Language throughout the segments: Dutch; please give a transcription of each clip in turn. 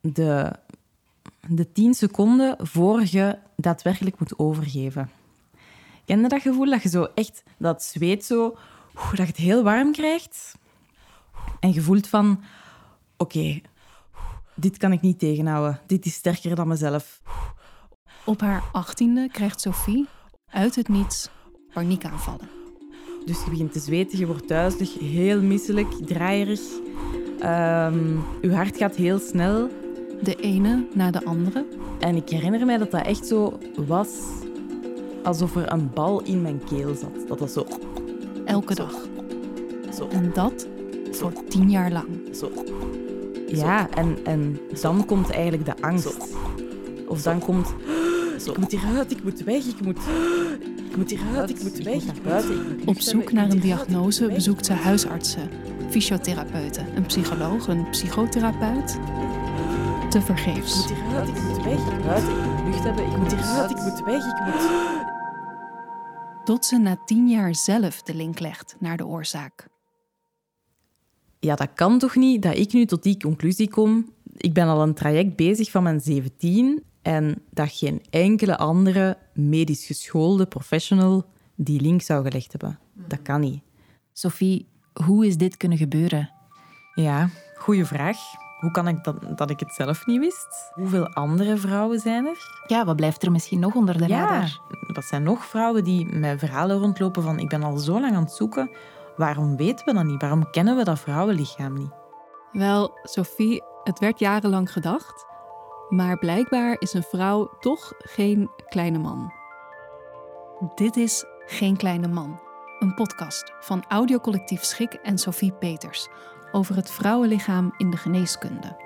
de, de 10 seconden voor je daadwerkelijk moet overgeven. Ken je dat gevoel dat je zo echt dat zweet zo, dat je het heel warm krijgt? En je voelt van, oké, dit kan ik niet tegenhouden. Dit is sterker dan mezelf. Op haar achttiende krijgt Sophie uit het niets paniekaanvallen. Dus je begint te zweten, je wordt duizelig, heel misselijk, draaierig. Ehm je hart gaat heel snel. De ene na de andere. En ik herinner mij dat dat echt zo was alsof er een bal in mijn keel zat. Dat was zo... Elke dag. Zo. En dat voor tien jaar lang. Zo. Ja, en, en dan komt eigenlijk de angst. Of dan komt... Ik moet hieruit, ik moet weg, ik moet... Ik moet hieruit, ik moet weg, ik moet buiten. ik moet Op zoek naar een diagnose bezoekt ze huisartsen, fysiotherapeuten, een psycholoog, een psychotherapeut. Te Ik vergeefs. moet hieruit, ik moet weg, ik buiten, ik moet lucht hebben, ik moet hieruit, ik moet weg, ik moet... Tot ze na tien jaar zelf de link legt naar de oorzaak. Ja, dat kan toch niet dat ik nu tot die conclusie kom. Ik ben al een traject bezig van mijn 17 en dat geen enkele andere medisch geschoolde professional die link zou gelegd hebben. Dat kan niet. Sophie, hoe is dit kunnen gebeuren? Ja, goede vraag. Hoe kan ik dat, dat ik het zelf niet wist? Hoeveel andere vrouwen zijn er? Ja, wat blijft er misschien nog onder de radar? wat zijn nog vrouwen die met verhalen rondlopen van ik ben al zo lang aan het zoeken. Waarom weten we dat niet? Waarom kennen we dat vrouwenlichaam niet? Wel, Sophie, het werd jarenlang gedacht. Maar blijkbaar is een vrouw toch geen kleine man. Dit is Geen Kleine Man, een podcast van audiocollectief Schik en Sophie Peters over het vrouwenlichaam in de geneeskunde.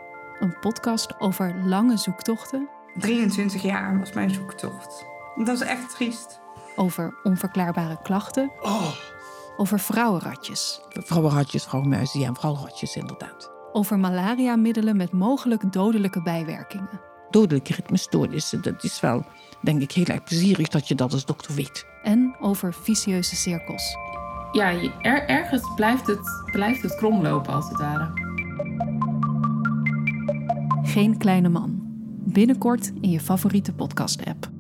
Een podcast over lange zoektochten, 23 jaar was mijn zoektocht. Dat is echt triest. over onverklaarbare klachten, over vrouwenratjes, Vrouwenratjes, vrouwenmuizen, ja, vrouwenratjes inderdaad. over malaria-middelen met mogelijk dodelijke bijwerkingen. Dodelijke ritmestoornissen, dat is wel, denk ik, heel erg plezierig dat je dat als dokter weet. En over vicieuze cirkels. Ja, er, ergens blijft het, blijft het kromlopen als het ware. Geen kleine man. Binnenkort in je favoriete podcast-app.